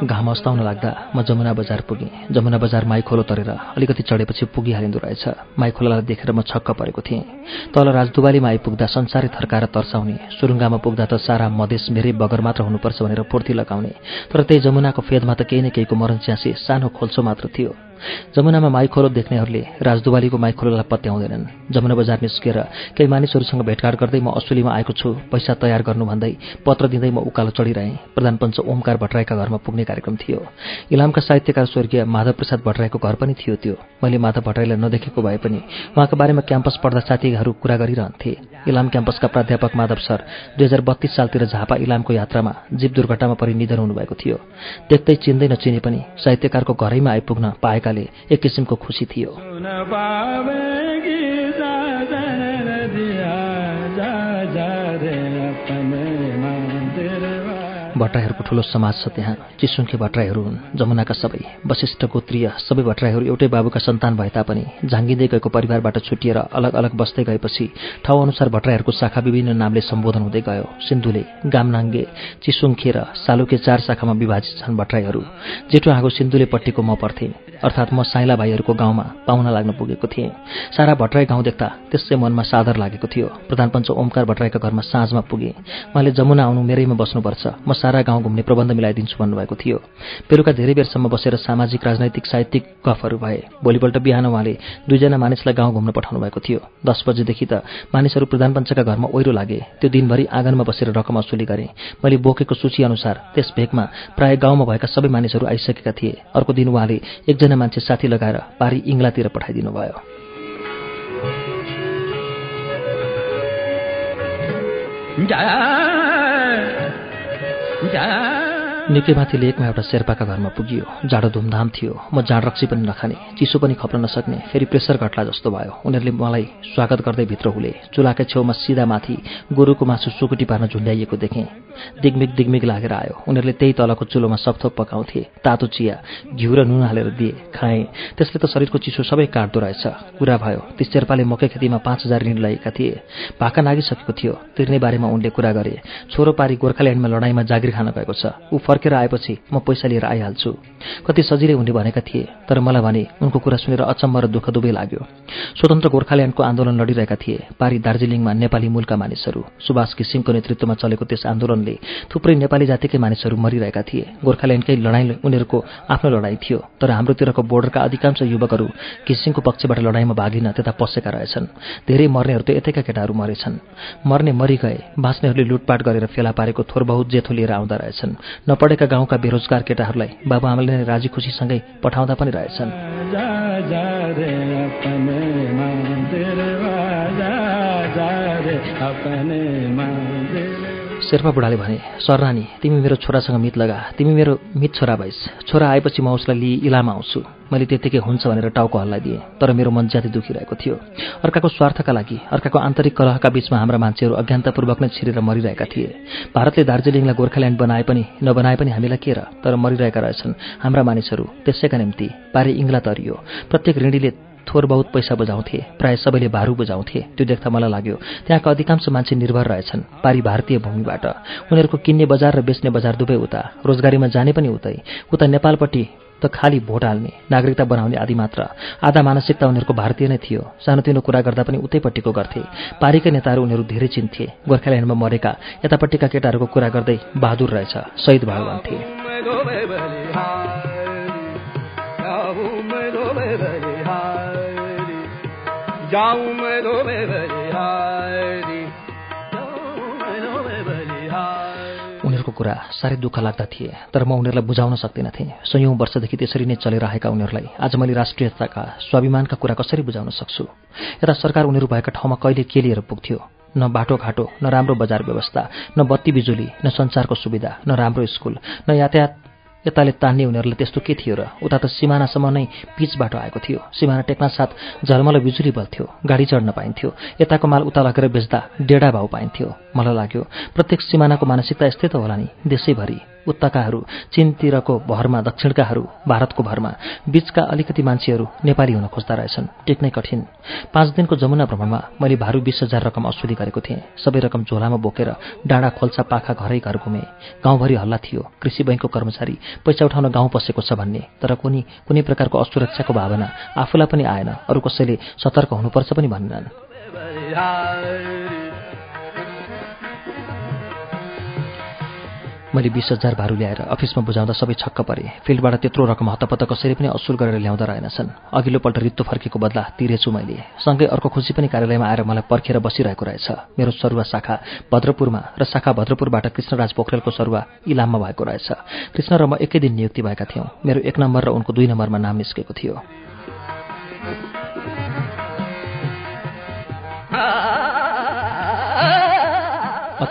घाम अस्ताउन लाग्दा म जमुना बजार पुगेँ। जमुना बजार माई खोलो तरेर अलिकति चढेपछि पुगिहालिँदो रहेछ। माई खोलालाई देखेर म छक्क परेको थिएँ। तल राजदुवालीमा आइपुग्दा संसारै थर्काएर तर्साउने। सुरुङ्गामा पुग्दा त सारा मधेस मेरै बगर मात्र हुनुपर्छ भनेर पूर्ति लगाउने। तर त्यही जमुनाको फेदमा त केही न केहीको मरण च्यासी सानो खोल्सो मात्र थियो। जमुनामा माइखोलो देख्नेहरूले राजदुवालीको माइखोलोलाई पत्याउँदैनन्। जमुना बजार निस्केर केही मानिसहरूसँग भेटघाट गर्दै म असुलीमा आएको छु। पैसा तयार गर्नु भन्दै पत्र दिँदै म उकालो चढिरहेँ। प्रधान पञ्च ओमकार भट्टराईका घरमा पुग्ने कार्यक्रम थियो। इलामका साहित्यकार स्वर्गीय माधव प्रसाद भट्टराईको घर पनि थियो त्यो। मैले माधव भट्टराईलाई नदेखेको भए पनि उहाँको बारेमा क्याम्पस पढ्दा साथीहरू कुरा गरिरहन्थे। इलाम क्याम्पसका प्राध्यापक माधव सर दुई हजार बत्तीस सालतिर झापा इलामको यात्रामा जीव दुर्घटनामा परि निधन हुनुभएको थियो। देख्दै चिन्दै नचिने पनि साहित्यकारको घरैमा आइपुग्न पाएका भएकाले एक किसिमको खुसी थियो। भट्टराईहरूको ठुलो समाज छ त्यहाँ। चिसुङ्खे भट्टराईहरू हुन्। जमुनाका सबै वशिष्ठ गोत्रीय सबै भट्टराईहरू एउटै बाबुका सन्तान भए तापनि झाङ्गिँदै गएको परिवारबाट छुटिएर अलग अलग बस्दै गएपछि ठाउँअनुसार भट्टराईहरूको शाखा विभिन्न नामले सम्बोधन हुँदै गयो। सिन्धुले गामनाङ्गे चिसुङ्खे र सालुके चार शाखामा विभाजित छन् भट्टराईहरू जेठो आगो सिन्धुलेपट्टिको म पर्थेँ। अर्थात् म साइला भाइहरूको गाउँमा पाहुना लाग्न पुगेको थिएँ। सारा भट्टराई गाउँ देख्दा त्यसै मनमा सादर लागेको थियो। प्रधानपञ्च ओमकार भट्टराईका घरमा साँझमा पुगेँ। उहाँले जमुना आउनु मेरैमा बस्नुपर्छ। म सारा गाउँ घुम्ने प्रबन्ध मिलाइदिन्छु भन्नुभएको थियो। बेलुका धेरै बेरसम्म बसेर सामाजिक राजनैतिक साहित्यिक गफहरू भए। भोलिपल्ट बिहान उहाँले दुईजना मानिसलाई गाउँ घुम्न पठाउनु भएको थियो। दस बजेदेखि त मानिसहरू प्रधानपञ्चका घरमा ओहिरो लागे। त्यो दिनभरि आँगनमा बसेर रकम असुली गरेँ। मैले बोकेको सूची अनुसार त्यस भेगमा प्राय गाउँमा भएका सबै मानिसहरू आइसकेका थिए। अर्को दिन उहाँले एकजना मान्छे साथी लगाएर पारी इङ्ग्लातिर पठाइदिनु भयो निकै माथि लेकमा एउटा शेर्पाका घरमा पुगियो। जाडो धुमधाम थियो। म जाँड रक्सी पनि नखाने चिसो पनि खप्न नसक्ने फेरि प्रेसर घट्ला जस्तो भयो। उनीहरूले मलाई स्वागत गर्दै भित्र हुले। चुलाकै छेउमा सिधा माथि गोरुको मासु सुकुटी पार्न झुन्ड्याइएको देखेँ। दिगमिग दिगमिग लागेर आयो। उनीहरूले त्यही तलको चुलोमा सपथोप पकाउँथे। तातो चिया घिउ र नुन हालेर दिए। खाएँ। त्यसले त शरीरको चिसो सबै काट्दो रहेछ। कुरा भयो ती शेर्पाले मकै खेतीमा पाँच हजार ऋण लगाएका थिए। भाका नागिसकेको थियो। तिर्ने बारेमा उनले कुरा गरे छोरो पारी गोर्खाल्यान्डमा लडाइँमा जागिर खान गएको छ। ऊ फर्केर आएपछि म पैसा लिएर आइहाल्छु। कति सजिलै उनले भनेका थिए तर मलाई भने उनको कुरा सुनेर अचम्म र दुःख दुवै लाग्यो। स्वतन्त्र गोर्खाल्यान्डको आन्दोलन लडिरहेका थिए पारी दार्जिलिङमा नेपाली मूलका मानिसहरू सुभाष घिसिङको नेतृत्वमा चलेको त्यस आन्दोलनले थुप्रै नेपाली जातिकै मानिसहरू मरिरहेका थिए। गोर्खाल्यान्डकै लडाइँ उनीहरूको आफ्नो लडाइँ थियो तर हाम्रोतिरको बोर्डरका अधिकांश युवकहरू घिसिङको पक्षबाट लडाइँमा भागिन त्यता पसेका रहेछन्। धेरै मर्नेहरू त यतैका केटाहरू मरेछन्। मर्ने मरि गए बाँच्नेहरूले लुटपाट गरेर फेला पारेको थोर बहुत जेथो लिएर आउँदा रहेछन्। नपढेका गाउँका बेरोजगार केटाहरूलाई बाबुआमाले नै राजी खुसीसँगै पठाउँदा पनि रहेछन्। शेर्पा बुढाले भने सरनानी तिमी मेरो छोरासँग मित लगा। तिमी मेरो मित छोरा भइस। छोरा आएपछि म उसलाई लिई इलामा आउँछु। मैले त्यत्तिकै हुन्छ भनेर टाउको हल्लाइदिएँ तर मेरो मन ज्यादै दुखिरहेको थियो। अर्काको स्वार्थका लागि अर्काको आन्तरिक कलहका बीचमा हाम्रा मान्छेहरू अज्ञानतापूर्वक नै छिरेर मरिरहेका थिए। भारतले दार्जिलिङलाई गोर्खाल्यान्ड बनाए पनि नबनाए पनि हामीलाई के र? तर मरिरहेका रहेछन् हाम्रा मानिसहरू त्यसैका निम्ति पारे इङ्ग्ला तरियो। प्रत्येक ऋणीले थोर बहुत पैसा बुझाउँथे प्राय सबैले भारू बुझाउँथे। त्यो देख्दा मलाई लाग्यो त्यहाँका अधिकांश मान्छे निर्भर रहेछन् पारी भारतीय भूमिबाट। उनीहरूको किन्ने बजार र बेच्ने बजार दुवै उता रोजगारीमा जाने पनि उतै। उता नेपालपट्टि त खालि भोट हाल्ने नागरिकता बनाउने आदि मात्र। आधा मानसिकता उनीहरूको भारतीय नै थियो। सानोतिनो कुरा गर्दा पनि उतैपट्टिको गर्थे। पारीकै नेताहरू उनीहरू धेरै चिन्थे। गोर्खाल्यान्डमा मरेका यतापट्टिका केटाहरूको कुरा गर्दै बहादुर रहेछ शहीद भयो भन्थे उनीहरूको कुरा साह्रै दुःख लाग्दा थिए तर म उनीहरूलाई बुझाउन सक्दिनँ थिएँ। सयौँ वर्षदेखि त्यसरी नै चलिरहेका उनीहरूलाई आज मैले राष्ट्रियताका स्वाभिमानका कुरा कसरी बुझाउन सक्छु? यता सरकार उनीहरू भएका ठाउँमा कहिले के लिएर पुग्थ्यो? न बाटोघाटो न राम्रो बजार व्यवस्था न बत्ती बिजुली न सञ्चारको सुविधा न राम्रो स्कुल न यातायात यताले तान्ने उनीहरूलाई त्यस्तो के थियो र? उता त सिमानासम्म नै पिच बाटो आएको थियो। सिमाना टेक्न साथ झलमल बिजुली बल्थ्यो। गाडी चढ्न पाइन्थ्यो। यताको माल उता लगेर बेच्दा डेढा भाउ पाइन्थ्यो। मलाई लाग्यो प्रत्येक सिमानाको मानसिकता यस्तै त होला नि देशैभरि। उत्ताकाहरू चीनतिरको भरमा दक्षिणकाहरू भारतको भरमा बीचका अलिकति मान्छेहरू नेपाली हुन खोज्दा रहेछन्। टेक्नै कठिन। पाँच दिनको जमुना भ्रमणमा मैले भारू बिस हजार रकम असुली गरेको थिएँ। सबै रकम झोलामा बोकेर डाँडा खोल्सा पाखा घरै घर घुमेँ। गाउँभरि हल्ला थियो। कृषि बैङ्कको कर्मचारी पैसा उठाउन गाउँ पसेको छ भन्ने। तर कुनै कुनै प्रकारको असुरक्षाको भावना आफूलाई पनि आएन। अरू कसैले सतर्क हुनुपर्छ पनि भन्नेनन् मैले बिस हजार भारू ल्याएर अफिसमा बुझाउँदा सबै छक्क परे। फिल्डबाट त्यत्रो रकम हतपत्त कसरी पनि असुल गरेर ल्याउँदा रहेनछन्। अघिल्लोपल्ट रित्तो फर्केको बदला तिरेछु मैले। सँगै अर्को खुसी पनि कार्यालयमा आएर मलाई पर्खेर बसिरहेको रहेछ। मेरो सरुवा शाखा भद्रपुरमा र शाखा भद्रपुरबाट कृष्णराज पोखरेलको सरुवा इलाममा भएको रहेछ। कृष्ण र म एकै दिन नियुक्ति भएका थियौँ। मेरो एक नम्बर र उनको दुई नम्बरमा नाम निस्केको थियो।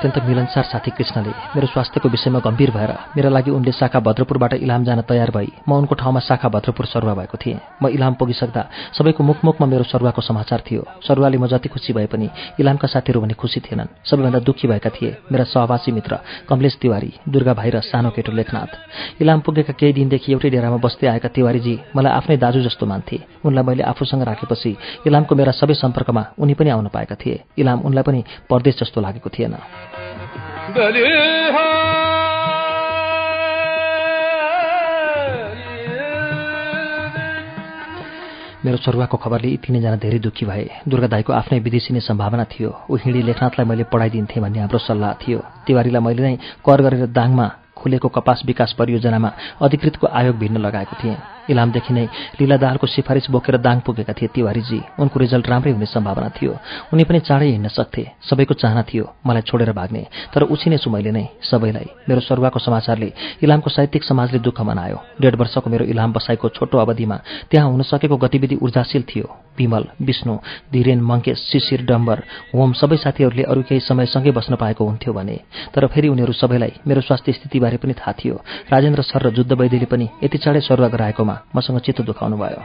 अत्यन्त मिलनसार साथी कृष्णले मेरो स्वास्थ्यको विषयमा गम्भीर भएर मेरा लागि उनले शाखा भद्रपुरबाट इलाम जान तयार भई म उनको ठाउँमा शाखा भद्रपुर सरुवा भएको थिएँ। म इलाम पुगिसक्दा सबैको मुखमुखमा मेरो सरुवाको समाचार थियो। सरुवाले म जति खुसी भए पनि इलामका साथीहरू भने खुसी थिएनन्। सबैभन्दा दुःखी भएका थिए मेरा सहवासी मित्र कमलेश तिवारी दुर्गा भाइ र सानो केटो लेखनाथ। इलाम पुगेका केही दिनदेखि एउटै डेरामा बस्दै आएका तिवारीजी मलाई आफ्नै दाजु जस्तो मान्थे। उनलाई मैले आफूसँग राखेपछि इलामको मेरा सबै सम्पर्कमा उनी पनि आउन पाएका थिए। इलाम उनलाई पनि परदेश जस्तो लागेको थिएन। मेरो सरुवाको खबरले यी तिनैजना धेरै दुःखी भए। दुर्गा दाईको आफ्नै विदेशिने सम्भावना थियो। ऊ हिँडी लेखनाथलाई मैले पढाइदिन्थेँ भन्ने हाम्रो सल्लाह थियो। तिवारीलाई मैले नै कर गरेर दाङमा खुलेको कपास विकास परियोजनामा अधिकृतको आयोग भिन्न लगाएको थिएँ। इलामदेखि नै लीला दाहालको सिफारिस बोकेर दाङ पुगेका थिए तिवारीजी। उनको रिजल्ट राम्रै हुने सम्भावना थियो। उनी पनि चाँडै हिँड्न सक्थे। सबैको चाहना थियो मलाई छोडेर भाग्ने। तर उछिनेछु मैले नै सबैलाई। मेरो सरुवाको समाचारले इलामको साहित्यिक समाजले दुःख मनायो। डेढ वर्षको मेरो इलाम बसाइको छोटो अवधिमा त्यहाँ हुन सकेको गतिविधि ऊर्जाशील थियो। विमल विष्णु धीरेन मङ्केश शिशिर डम्बर होम सबै साथीहरूले अरू केही समय सँगै बस्न पाएको हुन्थ्यो भने। तर फेरि उनीहरू सबैलाई मेरो स्वास्थ्य स्थितिबारे पनि थाहा थियो। राजेन्द्र सर र जुद्ध वैद्यले पनि यति चाँडै सरुवा गराएकोमा मसँग चित्त दुखाउनु भयो।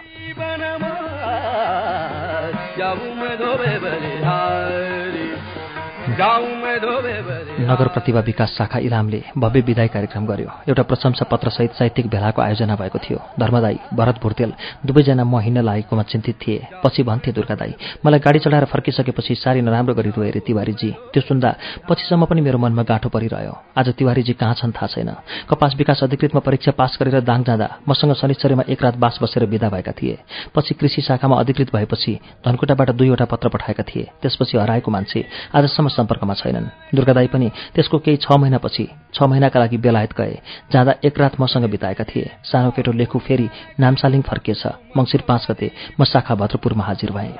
नगर प्रतिभा विकास शाखा इलामले भव्य विदाय कार्यक्रम गर्यो। एउटा प्रशंसा पत्रसहित साहित्यिक भेलाको आयोजना भएको थियो। धर्मदाई भरत भुर्तेल दुवैजना म हिँड्न लागेकोमा चिन्तित थिए। पछि भन्थे दुर्गादाई मलाई गाडी चढाएर फर्किसकेपछि साह्रै नराम्रो गरी रोए रे तिवारीजी। त्यो सुन्दा पछिसम्म पनि मेरो मनमा गाँठो परिरह्यो। आज तिवारीजी कहाँ छन् थाहा छैन। कपास विकास अधिकृतमा परीक्षा पास गरेर दाङ जाँदा मसँग शनिश्चरीमा एक रात बास बसेर विदा भएका थिए। पछि कृषि शाखामा अधिकृत भएपछि धनकुटाबाट दुईवटा पत्र पठाएका थिए। त्यसपछि हराएको मान्छे आजसम्म सम्पर्कमा छैनन्। दुर्गादाई पनि त्यसको केही छ महिनापछि छ महिनाका लागि बेलायत गए जाँदा एक रात मसँग बिताएका थिए। सानो केटो लेखु फेरि नामसालिङ फर्किएछ। मङ्सिर पाँच गते म शाखा भद्रपुरमा हाजिर भएँ।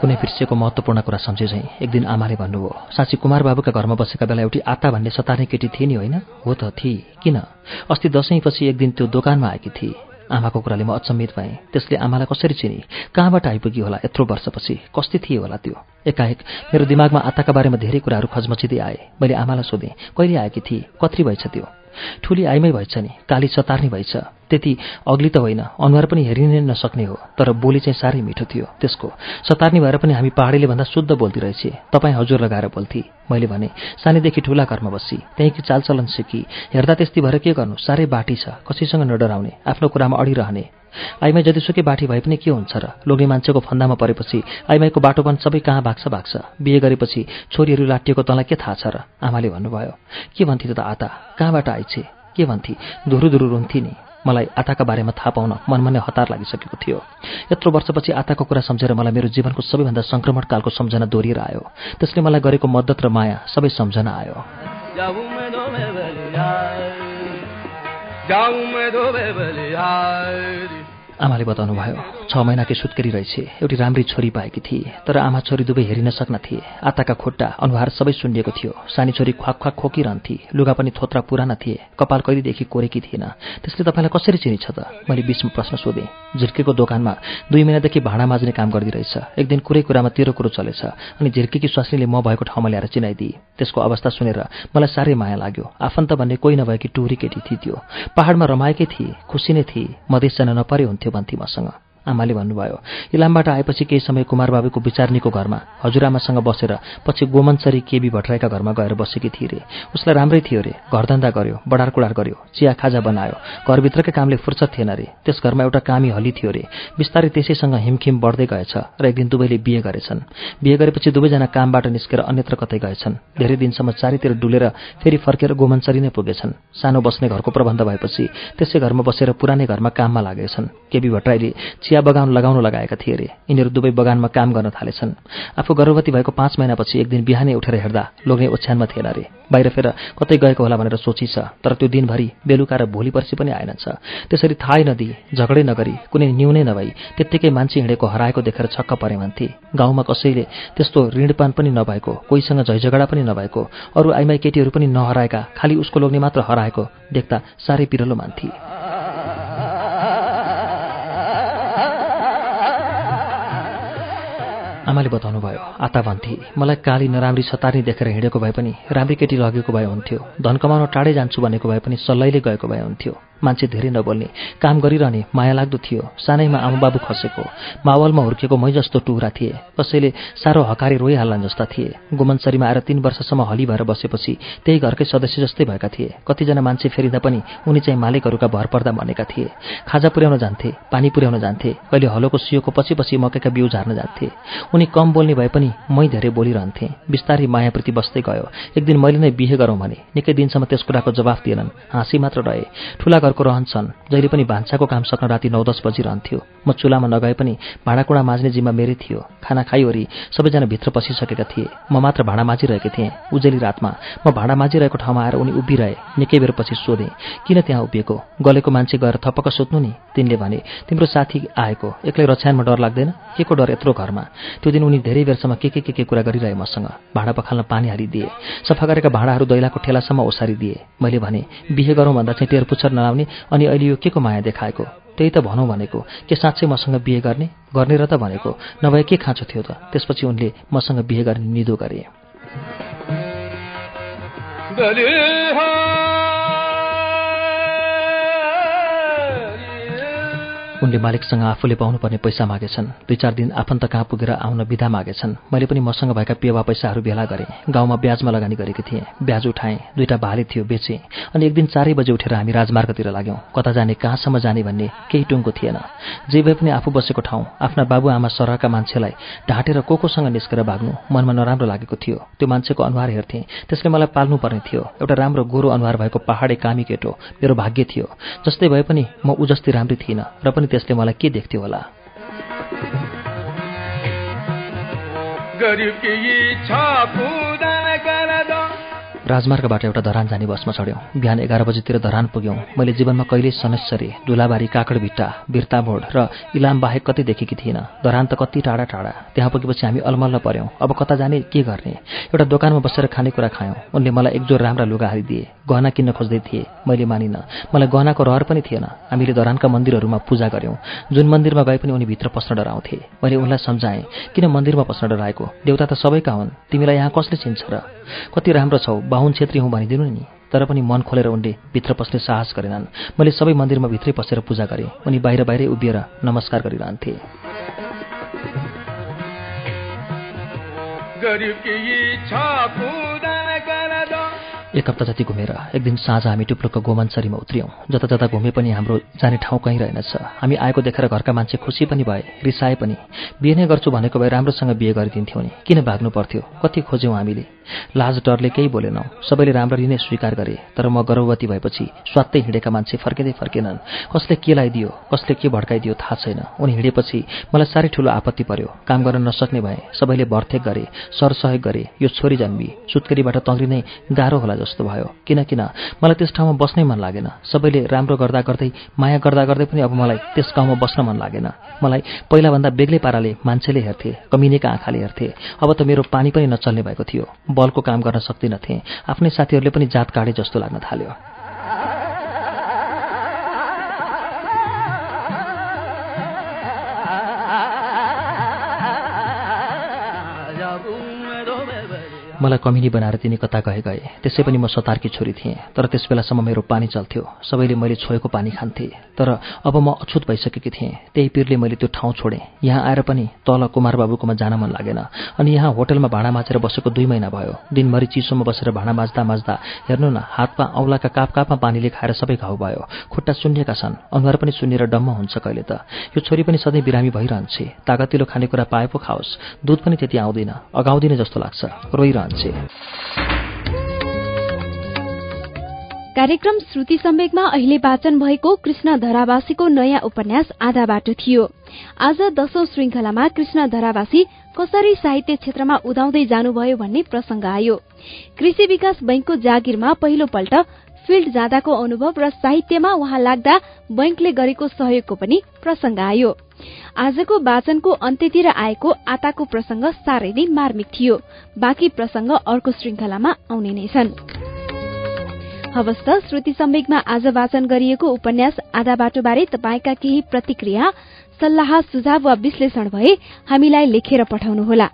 कुनै बिर्सिएको महत्त्वपूर्ण कुरा सम्झे चाहिँ एक दिन आमाले भन्नुभयो साँच्ची कुमार बाबुका घरमा बसेका बेला एउटी आता भन्ने सतार्ने केटी थिए नि होइन? हो त थिए। किन? अस्ति दसैँपछि एक दिन त्यो दोकानमा आएकी थिए। आमाको कुराले म अचम्मित भएँ। त्यसले आमालाई कसरी चिनी? कहाँबाट आइपुगी होला यत्रो वर्षपछि? कस्ती थिए होला त्यो? एकाएक। मेरो दिमागमा आताका बारेमा धेरै कुराहरू खजमचिँदै आए। मैले आमालाई सोधेँ कहिले आएकी थिए कत्री भएछ त्यो? ठुली आइमै भएछ नि। काली सतार्ने भएछ। त्यति अग्ली त होइन। अनुहार पनि हेरिनै नसक्ने हो तर बोली चाहिँ साह्रै मिठो थियो। त्यसको सतार्नी भएर पनि हामी पहाडीले भन्दा शुद्ध बोल्ती रहेछ। तपाईँ हजुर लगाएर बोल्थे मैले भने सानैदेखि ठुला घरमा बसी। त्यहीँकी चालचलन सिकी। हेर्दा त्यस्तै भएर के गर्नु? साह्रै बाटी छ। कसैसँग नडराउने। आफ्नो कुरामा अडिरहने। आइमाई जतिसुकै बाठी भए पनि के हुन्छ र? लोग्ने मान्छेको फन्दामा परेपछि आइमाईको बाटोपन सबै कहाँ भाग्छ भाग्छ? बिहे गरेपछि छोरीहरू लाटिएको तँलाई के थाहा छ र? आमाले भन्नुभयो के भन्थे त आता? कहाँबाट आइछे? के भन्थे? धुरु धुरु रुन्थे नि। मलाई आताका बारेमा थाहा पाउन मनमा नै हतार लागिसकेको थियो। यत्रो वर्षपछि आताको कुरा सम्झेर मलाई मेरो जीवनको सबैभन्दा सङ्क्रमणकालको सम्झना दोहोरिएर आयो। त्यसले मलाई गरेको मद्दत र माया सबै सम्झना आयो। आमाले बताउनुभयो छ महिनाकी सुत्केरी रहेछ। एउटी राम्री छोरी पाएकी थिए तर आमा छोरी दुवै हेरिन सक्न थिए आताका खुट्टा अनुहार सबै सुनिएको थियो। सानी छोरी ख्वाक ख्वाक खोकिरहन्थे। लुगा पनि थोत्रा पुराना थिए। कपाल कहिलेदेखि कोरेकी थिएन। त्यसले तपाईँलाई कसरी चिनिछ त? मैले बिचमा प्रश्न सोधेँ। झिर्केको दोकानमा दुई महिनादेखि भाँडा माझ्ने काम गरिदिरहेछ एक दिन कुरै कुरामा तेरो कुरो चलेछ अनि झिर्केकी स्वास्नीले म भएको ठाउँमा ल्याएर चिनाइदिए। त्यसको अवस्था सुनेर मलाई साह्रै माया लाग्यो। आफन्त भन्ने कोही नभएकी टुरी केटी थिए त्यो। पहाडमा रमाएकै थिए खुसी नै थिए। मधेस जान नपरे हुन्थ्यो भन्थे मसँग आमाले भन्नुभयो इलामबाट आएपछि केही समय कुमार बाबुको विचारनीको घरमा हजुरआमासँग बसेर पछि गोमनसरी केबी भट्टराईका घरमा गएर बसेकी थिए रे। उसलाई राम्रै थियो रे घरधन्दा गर्यो बडार कुडार गर्यो चिया खाजा बनायो घरभित्रकै कामले फुर्सद थिएन रे। त्यस घरमा एउटा कामी हली थियो रे। बिस्तारै त्यसैसँग हिमखिम बढ्दै गएछ र एक दिन दुवैले बिहे गरेछन्। बिहे गरेपछि दुवैजना कामबाट निस्केर अन्यत्र कतै गएछन्। धेरै दिनसम्म चारैतिर डुलेर फेरि फर्केर गोमनसरी नै पुगेछन्। सानो बस्ने घरको प्रबन्ध भएपछि त्यसै घरमा बसेर पुरानै घरमा काममा लागेछन्। केबी भट्टराईले चिया बगान लगाउन लगाएका थिए अरे यिनीहरू दुवै बगानमा काम गर्न थालेछन्। आफू गर्भवती भएको पाँच महिनापछि एक दिन बिहानै उठेर हेर्दा लोग्ने ओछ्यानमा थिएन अरे बाहिर फेर कतै गएको होला भनेर सोचिछ तर त्यो दिनभरि बेलुका र भोलि पर्सि पनि आएनछ। त्यसरी थाहै नदिई झगडै नगरी कुनै न्युनै नभई त्यत्तिकै मान्छे हिँडेको हराएको देखेर छक्क परे भन्थे। गाउँमा कसैले त्यस्तो ऋणपान पनि नभएको कोहीसँग झैझगडा पनि नभएको अरू आइमाई केटीहरू पनि नहराएका खालि उसको लोग्ने मात्र हराएको देख्दा साह्रै पिरलो मान्थे। आमाले बताउनु भयो आता भन्थे मलाई काली नराम्री सतार्नी देखेर हिँडेको भए पनि राम्री केटी लगेको भए हुन्थ्यो धन कमाउन टाढै जान्छु भनेको भए पनि सल्लाइले गएको भए हुन्थ्यो। मान्छे धेरै नबोल्ने काम गरिरहने माया लाग्दो थियो। सानैमा आमा बाबु खसेको। मावलमा हुर्केको मै जस्तो टुक्रा थिए। कसैले साह्रो हकारे रोइहाल्लान् जस्ता थिए। गुमनसरीमा आएर तीन वर्षसम्म हली भएर बसेपछि त्यही घरकै सदस्य जस्तै भएका थिए। कतिजना मान्छे फेरिँदा पनि उनी चाहिँ मालिकहरूका भर पर्दा भनेका थिए। खाजा पुर्याउन जान्थे पानी पुर्याउन जान्थे। कहिले हलोको सियोको पछि पछि मकैका बिउ झार्न जान्थे। उनी कम बोल्ने भए पनि मै धेरै बोलिरहन्थे। बिस्तारै मायाप्रति बस्दै गयो। एक दिन मैले नै बिहे गरौँ भने निकै दिनसम्म त्यस कुराको जवाफ दिएनन्। हाँसी मात्र रहे। ठुला घरको रहन्छन्। जहिले पनि भान्साको काम सक्न राति नौ दस बजिरहन्थ्यो। म चुलामा नगए पनि भाँडाकुँडा माझ्ने जिम्मा मेरै थियो। खाना खाइवरी सबैजना भित्र पसिसकेका थिए। म मात्र भाँडा माझिरहेको थिएँ। उजेली रातमा म भाँडा माझिरहेको ठाउँमा आएर उनी उभिरहे। निकै बेर पछि सोधेँ किन त्यहाँ उभिएको? गलेको मान्छे गएर थपक्क सोध्नु नि? तिनले भने तिम्रो साथी आएको। एक्लै रछ्यानमा डर लाग्दैन? के को डर यत्रो घरमा? त्यो दिन उनी धेरै बेरसम्म के के के के कुरा गरिरहे मसँग। भाँडा पखाल्न पानी हालिदिए। सफा गरेका भाँडाहरू दैलाको ठेलासम्म ओसारिदिए। मैले भने बिहे गरौँ भन्दा चाहिँ टेर पुच्छर अनि अहिले यो के को माया देखाएको? त्यही त भनौँ भनेको। के साँच्चै मसँग बिहे गर्ने? गर्ने र त भनेको। नभए के खाँचो थियो त? त्यसपछि उनले मसँग बिहे गर्ने निदो गरे। उनले मालिकसँग आफूले पाउनुपर्ने पैसा मागेछन्। दुई चार दिन आफन्त कहाँ पुगेर आउन विधा मागेछन्। मैले पनि मसँग भएका पेवा पैसाहरू भेला गरेँ। गाउँमा ब्याजमा लगानी गरेकी थिएँ। ब्याज उठाएँ। दुईवटा भाले थियो बेचेँ। अनि एक दिन चारै बजे उठेर हामी राजमार्गतिर लाग्यौँ। कता जाने कहाँसम्म जाने भन्ने केही टुङ्गो थिएन। जे भए पनि आफू बसेको ठाउँ आफ्ना बाबुआमा सरहका मान्छेलाई ढाँटेर को कोसँग निस्केर भाग्नु मनमा नराम्रो लागेको थियो। त्यो मान्छेको अनुहार हेर्थेँ। त्यसले मलाई पाल्नुपर्ने थियो। एउटा राम्रो गोरो अनुहार भएको पहाडे कामी केटो मेरो भाग्य थियो। जस्तै भए पनि म ऊ जस्तै राम्री थिइनँ र पनि त्यसले मलाई के देख्थ्यो होला? गरीब राजमार्गबाट एउटा धरान जाने बसमा चढ्यौँ। बिहान एघार बजीतिर धरान पुग्यौँ। मैले जीवनमा कहिले सनेश्वरी डुलाबारी काकडभिट्टा बिर्तामोड र इलाम बाहेक कतै देखेकी थिइनँ। धरान त कति टाढा टाढा त्यहाँ पुगेपछि हामी अलमल्ल पऱ्यौँ। अब कता जाने के गर्ने? एउटा दोकानमा बसेर खानेकुरा खायौँ। उनले मलाई एकजोर राम्रा लुगा हालिदिए। गहना किन्न खोज्दै थिए। मैले मानिनँ। मलाई गहनाको रहर पनि थिएन। हामीले धरानका मन्दिरहरूमा पूजा गऱ्यौँ जुन मन्दिरमा गए पनि उनी भित्र पस्न डराउँथे। मैले उनलाई सम्झाएँ किन मन्दिरमा पस्न डराएको? देउता त सबैका हुन्। तिमीलाई यहाँ कसले चिन्छ र? कति राम्रो छौ बाहुन छेत्री हुँ भनिदिनु नि। तर पनि मन खोलेर उनले भित्र पस्ने साहस गरेनन्। मैले सबै मन्दिरमा भित्रै पसेर पूजा गरेँ। उनी बाहिर बाहिरै उभिएर नमस्कार गरिरहन्थे। गरीब एक हप्ता जति घुमेर एक दिन साँझ हामी टुप्लोको गोमान्सरीमा उत्रियौँ। जता जता घुमे पनि हाम्रो जाने ठाउँ कहीँ रहेनछ हामी आएको देखेर घरका मान्छे खुसी पनि भए रिसाए पनि। बिहे नै गर्छु भनेको भए राम्रोसँग बिहे गरिदिन्थ्यौँ नि। किन भाग्नु पर्थ्यो? कति खोज्यौँ हामीले? लाज डरले केही बोलेनौँ। सबैले राम्ररी नै स्वीकार गरे तर म गर्भवती भएपछि स्वात्तै हिँडेका मान्छे फर्किँदै फर्केनन् कसले के लगाइदियो कसले के भड्काइदियो थाहा छैन। उनी हिँडेपछि मलाई साह्रै ठुलो आपत्ति पर्यो। काम गर्न नसक्ने भए सबैले भर्थेक गरे सरसहयोग गरे यो छोरी जन्मी सुत्केरीबाट तङ्ग्रिनै गाह्रो होला जस्तो भयो। किन मलाई त्यस ठाउँमा बस्नै मन लागेन। सबैले राम्रो गर्दा गर्दै माया गर्दा गर्दै पनि अब मलाई त्यस गाउँमा बस्न मन लागेन। मलाई पहिलाभन्दा बेग्लै पाराले मान्छेले हेर्थे कमिनेका आँखाले हेर्थे। अब त मेरो पानी पनि नचल्ने भएको थियो। बलको काम गर्न सक्दिनथेँ आफ्नै साथीहरूले पनि जात काटे जस्तो लाग्न थाल्यो। मलाई कमिनी बनाएर तिनी कता गए गए। त्यसै पनि म सतार्की छोरी थिएँ। तर त्यस बेलासम्म मेरो पानी चल्थ्यो। सबैले मैले छोएको पानी खान्थे। तर अब म अछुत भइसकेकी थिएँ। त्यही पिरले मैले त्यो ठाउँ छोडेँ। यहाँ आएर पनि तल कुमार बाबुकोमा जान मन लागेन। अनि यहाँ होटलमा भाँडा माझेर बसेको दुई महिना भयो। दिनभरि चिसोमा बसेर भाँडा माझ्दा माझ्दा हेर्नु न हातमा औलाका काप कापमा पानीले खाएर सबै घाउ भयो। खुट्टा सुन्निएका छन्। अनुहार पनि सुन्निएर डम्म हुन्छ कहिले त। यो छोरी पनि सधैँ बिरामी भइरहन्छे। तागतिलो खानेकुरा पाए पो खाओस्। दुध पनि त्यति आउँदैन। अगाउँदिन जस्तो लाग्छ। रोइरहन्छ कार्यक्रम श्रुति सम्वेकमा अहिले वाचन भएको कृष्ण धरावासीको नयाँ उपन्यास आधा बाटो थियो। आज दशौं श्रृंखलामा कृष्ण धरावासी कसरी साहित्य क्षेत्रमा उदाउँदै जानुभयो भन्ने प्रसंग आयो। कृषि विकास बैंकको जागिरमा पहिलो पल्ट फिल्ड जाँदाको अनुभव र साहित्यमा उहाँ लाग्दा बैंकले गरेको सहयोगको पनि प्रसंग आयो। आजको वाचनको अन्त्यतिर आएको आताको प्रसंग साह्रै नै मार्मिक थियो। बाँकी प्रसंग अर्को श्रृंखलामा आउने नै छन्। हवस् त श्रुति सम्वेकमा आज वाचन गरिएको उपन्यास आधा बाटोबारे तपाईँका केही प्रतिक्रिया सल्लाह सुझाव वा विश्लेषण भए हामीलाई लेखेर पठाउनुहोला।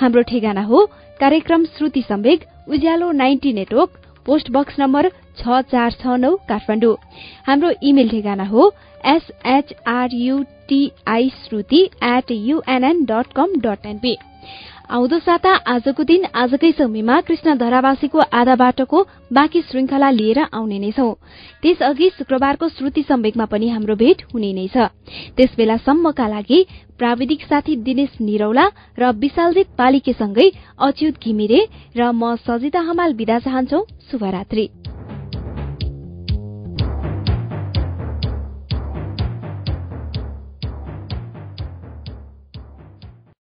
हाम्रो ठेगाना हो कार्यक्रम Shruti Samveg Ujyaalo ninety network post box number छ चार छ नौ काठमाडौँ। हाम्रो इमेल ठेगाना हो S H R U T I Shruti at UNN dot com dot NP आउँदो साता आजको दिन आजकै समयमा कृष्ण धरावासीको आधा बाटोको बाँकी श्रृंखला लिएर आउने नै छौं। त्यसअघि शुक्रबारको श्रुति सम्वेकमा पनि हाम्रो भेट हुने नै छ। त्यसबेलासम्मका लागि प्राविधिक साथी दिनेश निरौला र विशालजित पालिकेसँगै अच्युत घिमिरे र म सजिता हमाल विदा चाहन्छौ। शुभरात्री।